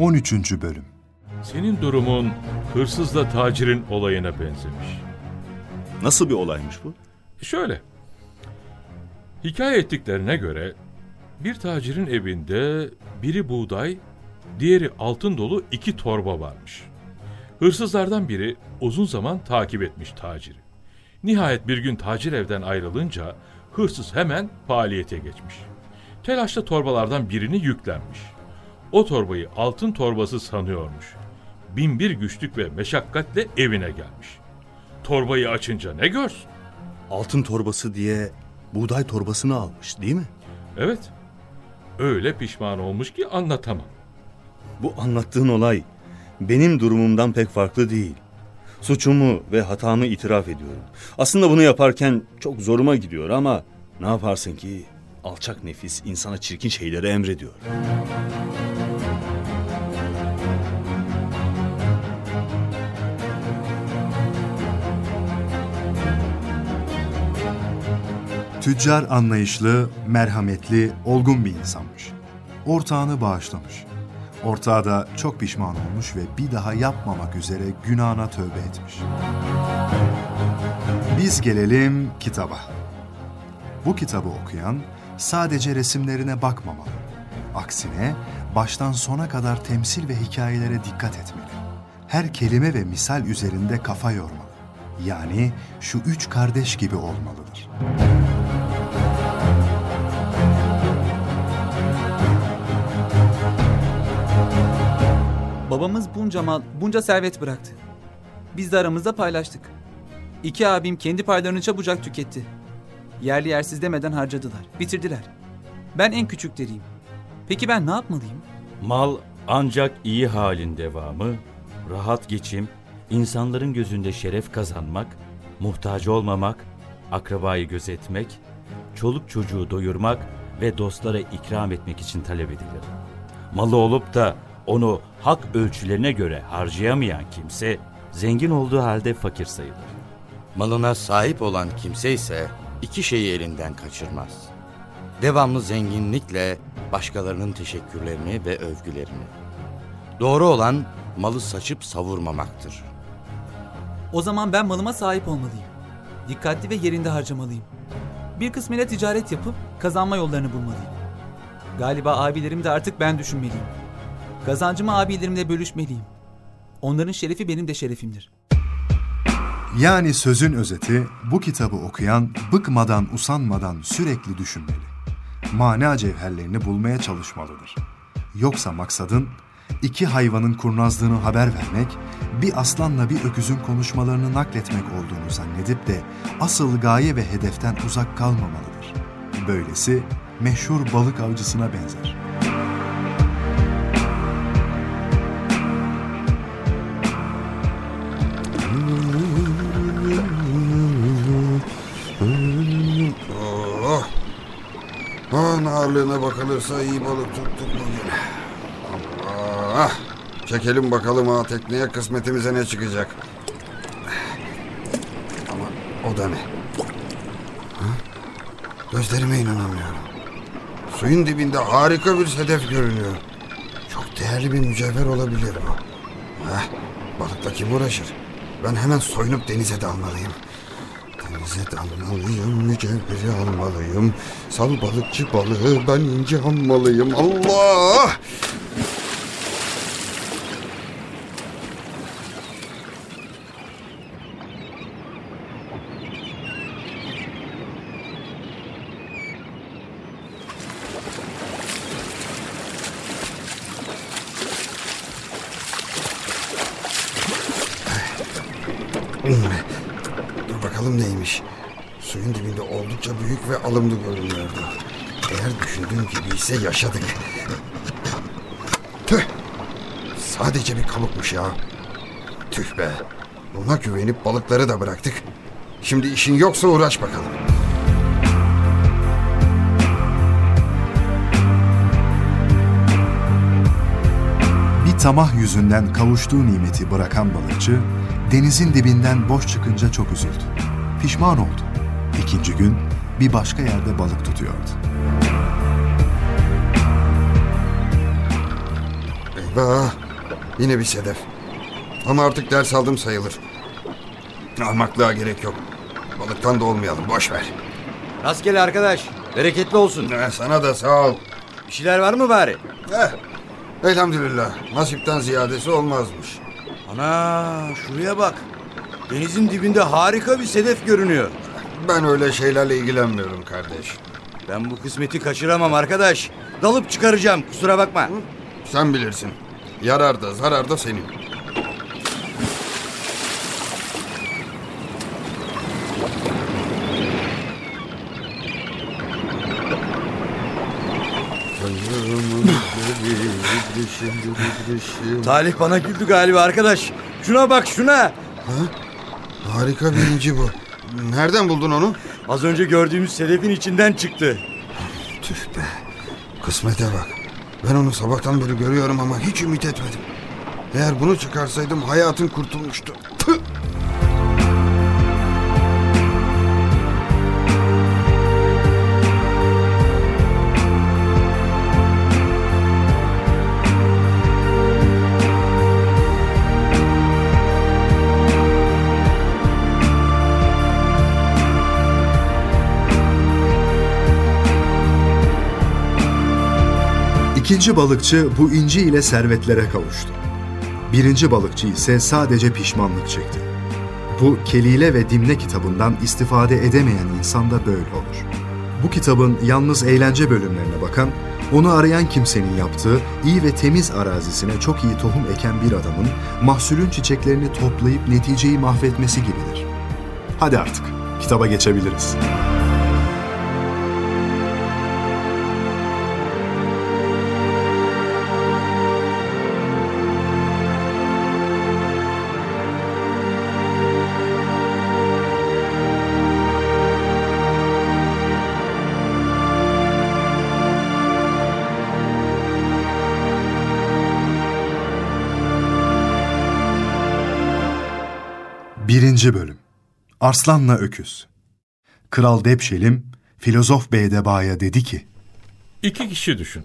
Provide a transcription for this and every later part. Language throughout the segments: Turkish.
13. Bölüm Senin durumun hırsızla tacirin olayına benzemiş. Nasıl bir olaymış bu? Şöyle. Hikaye ettiklerine göre bir tacirin evinde biri buğday, diğeri altın dolu iki torba varmış. Hırsızlardan biri uzun zaman takip etmiş taciri. Nihayet bir gün tacir evden ayrılınca hırsız hemen faaliyete geçmiş. Telaşla torbalardan birini yüklenmiş. O torbayı altın torbası sanıyormuş. Binbir güçlük ve meşakkatle evine gelmiş. Torbayı açınca ne görsün? Altın torbası diye buğday torbasını almış değil mi? Evet. Öyle pişman olmuş ki anlatamam. Bu anlattığın olay benim durumumdan pek farklı değil. Suçumu ve hatamı itiraf ediyorum. Aslında bunu yaparken çok zoruma gidiyor ama ne yaparsın ki alçak nefis insana çirkin şeyleri emrediyor. Tüccar anlayışlı, merhametli, olgun bir insanmış. Ortağını bağışlamış. Ortağı da çok pişman olmuş ve bir daha yapmamak üzere günahına tövbe etmiş. Biz gelelim kitaba. Bu kitabı okuyan sadece resimlerine bakmamalı. Aksine baştan sona kadar temsil ve hikayelere dikkat etmeli. Her kelime ve misal üzerinde kafa yormalı. Yani şu üç kardeş gibi olmalıdır. Babamız bunca mal, bunca servet bıraktı. Biz de aramızda paylaştık. İki abim kendi paylarını çabucak tüketti. Yerli yersiz demeden harcadılar, bitirdiler. Ben en küçükleriyim. Peki ben ne yapmalıyım? Mal ancak iyi halin devamı, rahat geçim, insanların gözünde şeref kazanmak, muhtaç olmamak, akrabayı gözetmek, çoluk çocuğu doyurmak ve dostlara ikram etmek için talep edilir. Malı olup da onu hak ölçülerine göre harcayamayan kimse, zengin olduğu halde fakir sayılır. Malına sahip olan kimse ise iki şeyi elinden kaçırmaz. Devamlı zenginlikle başkalarının teşekkürlerini ve övgülerini. Doğru olan malı saçıp savurmamaktır. O zaman ben malıma sahip olmalıyım. Dikkatli ve yerinde harcamalıyım. Bir kısmıyla ticaret yapıp kazanma yollarını bulmalıyım. Galiba abilerim de artık ben düşünmeliyim. Kazancımı abilerimle bölüşmeliyim. Onların şerefi benim de şerefimdir. Yani sözün özeti bu kitabı okuyan bıkmadan usanmadan sürekli düşünmeli. Mana cevherlerini bulmaya çalışmalıdır. Yoksa maksadın iki hayvanın kurnazlığını haber vermek, bir aslanla bir öküzün konuşmalarını nakletmek olduğunu zannedip de asıl gaye ve hedeften uzak kalmamalıdır. Böylesi meşhur balık avcısına benzer. Oh, ağırlığına bakılırsa iyi balık tuttuk bugün. Allah. Çekelim bakalım ha tekneye kısmetimize ne çıkacak. Ama o da ne? Ha? Gözlerime inanamıyorum. Suyun dibinde harika bir sedef görünüyor. Çok değerli bir mücevher olabilir bu. Heh, balıkla kim uğraşır? Ben hemen soyunup denize dalmalıyım. Denize dalmalıyım, mücevheri almalıyım. Sal balıkçı balığı ben ince almalıyım. Allah! Dur bakalım neymiş. Suyun dibinde oldukça büyük ve alımlı görünüyordu. Eğer düşündüğüm gibi ise yaşadık. Tüh! Sadece bir kabukmuş ya. Tüh be. Buna güvenip balıkları da bıraktık. Şimdi işin yoksa uğraş bakalım. Bir tamah yüzünden kavuştuğu nimeti bırakan balıkçı, denizin dibinden boş çıkınca çok üzüldü. Pişman oldu. İkinci gün bir başka yerde balık tutuyordu. Bah, yine bir sedef. Ama artık ders aldım sayılır. Ahmaklığa gerek yok. Balıktan da olmayalım, boş ver. Rastgele arkadaş. Bereketli olsun. Eh, sana da sağ ol. Bir şeyler var mı bari? Eh, elhamdülillah. Nasipten ziyadesi olmazmış. Ana şuraya bak. Denizin dibinde harika bir sedef görünüyor. Ben öyle şeylerle ilgilenmiyorum kardeş. Ben bu kısmeti kaçıramam arkadaş. Dalıp çıkaracağım kusura bakma. Sen bilirsin. Yarar da zarar da senin. Talih bana güldü galiba arkadaş. Şuna bak şuna. Harika bir inci bu. Nereden buldun onu? Az önce gördüğümüz sedefin içinden çıktı. Tüh be. Kısmete bak. Ben onu sabahtan beri görüyorum ama hiç ümit etmedim. Eğer bunu çıkarsaydım hayatım kurtulmuştu. Tüh! İkinci balıkçı bu inci ile servetlere kavuştu. Birinci balıkçı ise sadece pişmanlık çekti. Bu Kelile ve Dimne kitabından istifade edemeyen insan da böyle olur. Bu kitabın yalnız eğlence bölümlerine bakan, onu arayan kimsenin yaptığı iyi ve temiz arazisine çok iyi tohum eken bir adamın mahsulün çiçeklerini toplayıp neticeyi mahvetmesi gibidir. Hadi artık kitaba geçebiliriz. Birinci Bölüm Arslanla Öküz Kral Depşelim, filozof Beydeba'ya dedi ki, İki kişi düşün.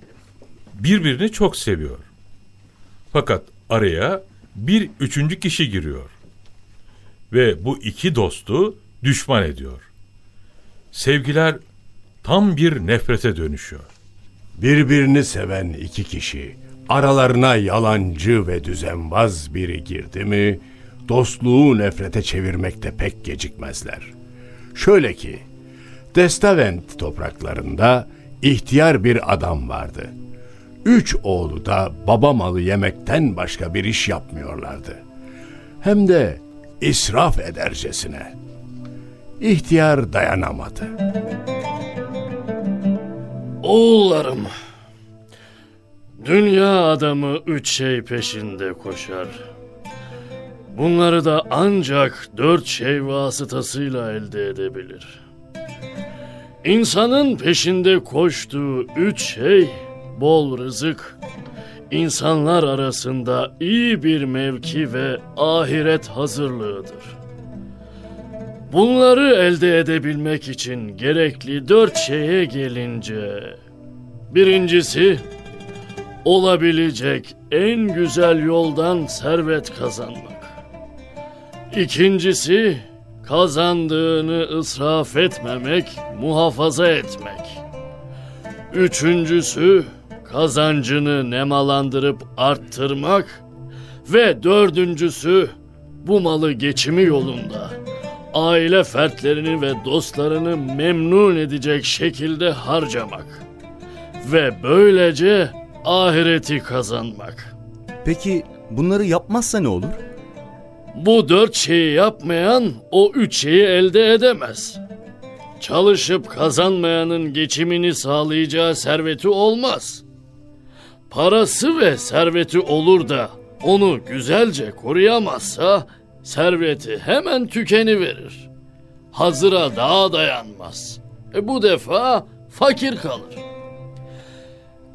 Birbirini çok seviyor. Fakat araya bir üçüncü kişi giriyor. Ve bu iki dostu düşman ediyor. Sevgiler tam bir nefrete dönüşüyor. Birbirini seven iki kişi aralarına yalancı ve düzenbaz biri girdi mi dostluğu nefrete çevirmekte pek gecikmezler. Şöyle ki Destavent topraklarında ihtiyar bir adam vardı. Üç oğlu da baba malı yemekten başka bir iş yapmıyorlardı. Hem de israf edercesine. İhtiyar dayanamadı. Oğullarım, dünya adamı üç şey peşinde koşar. Bunları da ancak dört şey vasıtasıyla elde edebilir. İnsanın peşinde koştuğu üç şey bol rızık, insanlar arasında iyi bir mevki ve ahiret hazırlığıdır. Bunları elde edebilmek için gerekli dört şeye gelince... Birincisi, olabilecek en güzel yoldan servet kazanmak. İkincisi, kazandığını ısraf etmemek, muhafaza etmek. Üçüncüsü, kazancını nemalandırıp arttırmak. Ve dördüncüsü, bu malı geçimi yolunda aile fertlerini ve dostlarını memnun edecek şekilde harcamak ve böylece ahireti kazanmak. Peki bunları yapmazsa ne olur? Bu dört şeyi yapmayan o üç şeyi elde edemez. Çalışıp kazanmayanın geçimini sağlayacağı serveti olmaz. Parası ve serveti olur da onu güzelce koruyamazsa serveti hemen tükeni verir. Hazıra daha dayanmaz. E bu defa fakir kalır.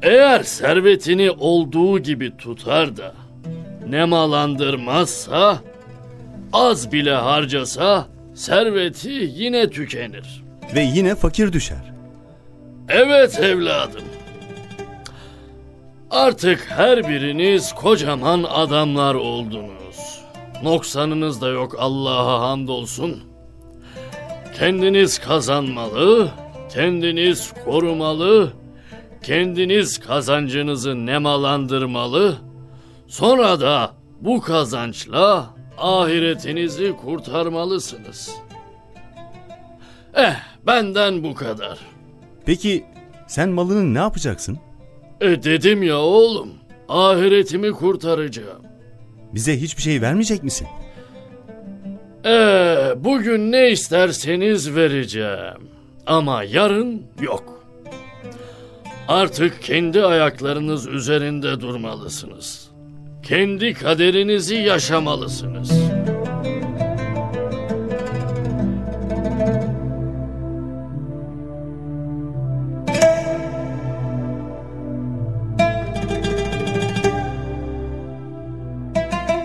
Eğer servetini olduğu gibi tutar da nemalandırmazsa, az bile harcasa serveti yine tükenir. Ve yine fakir düşer. Evet evladım. Artık her biriniz kocaman adamlar oldunuz. Noksanınız da yok Allah'a hamdolsun. Kendiniz kazanmalı, kendiniz korumalı, kendiniz kazancınızı nemalandırmalı, sonra da bu kazançla ahiretinizi kurtarmalısınız. Eh, benden bu kadar. Peki sen malını ne yapacaksın? E dedim ya oğlum, ahiretimi kurtaracağım. Bize hiçbir şey vermeyecek misin? Ee, bugün ne isterseniz vereceğim. Ama yarın yok. Artık kendi ayaklarınız üzerinde durmalısınız. Kendi kaderinizi yaşamalısınız.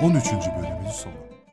On üçüncü sonu.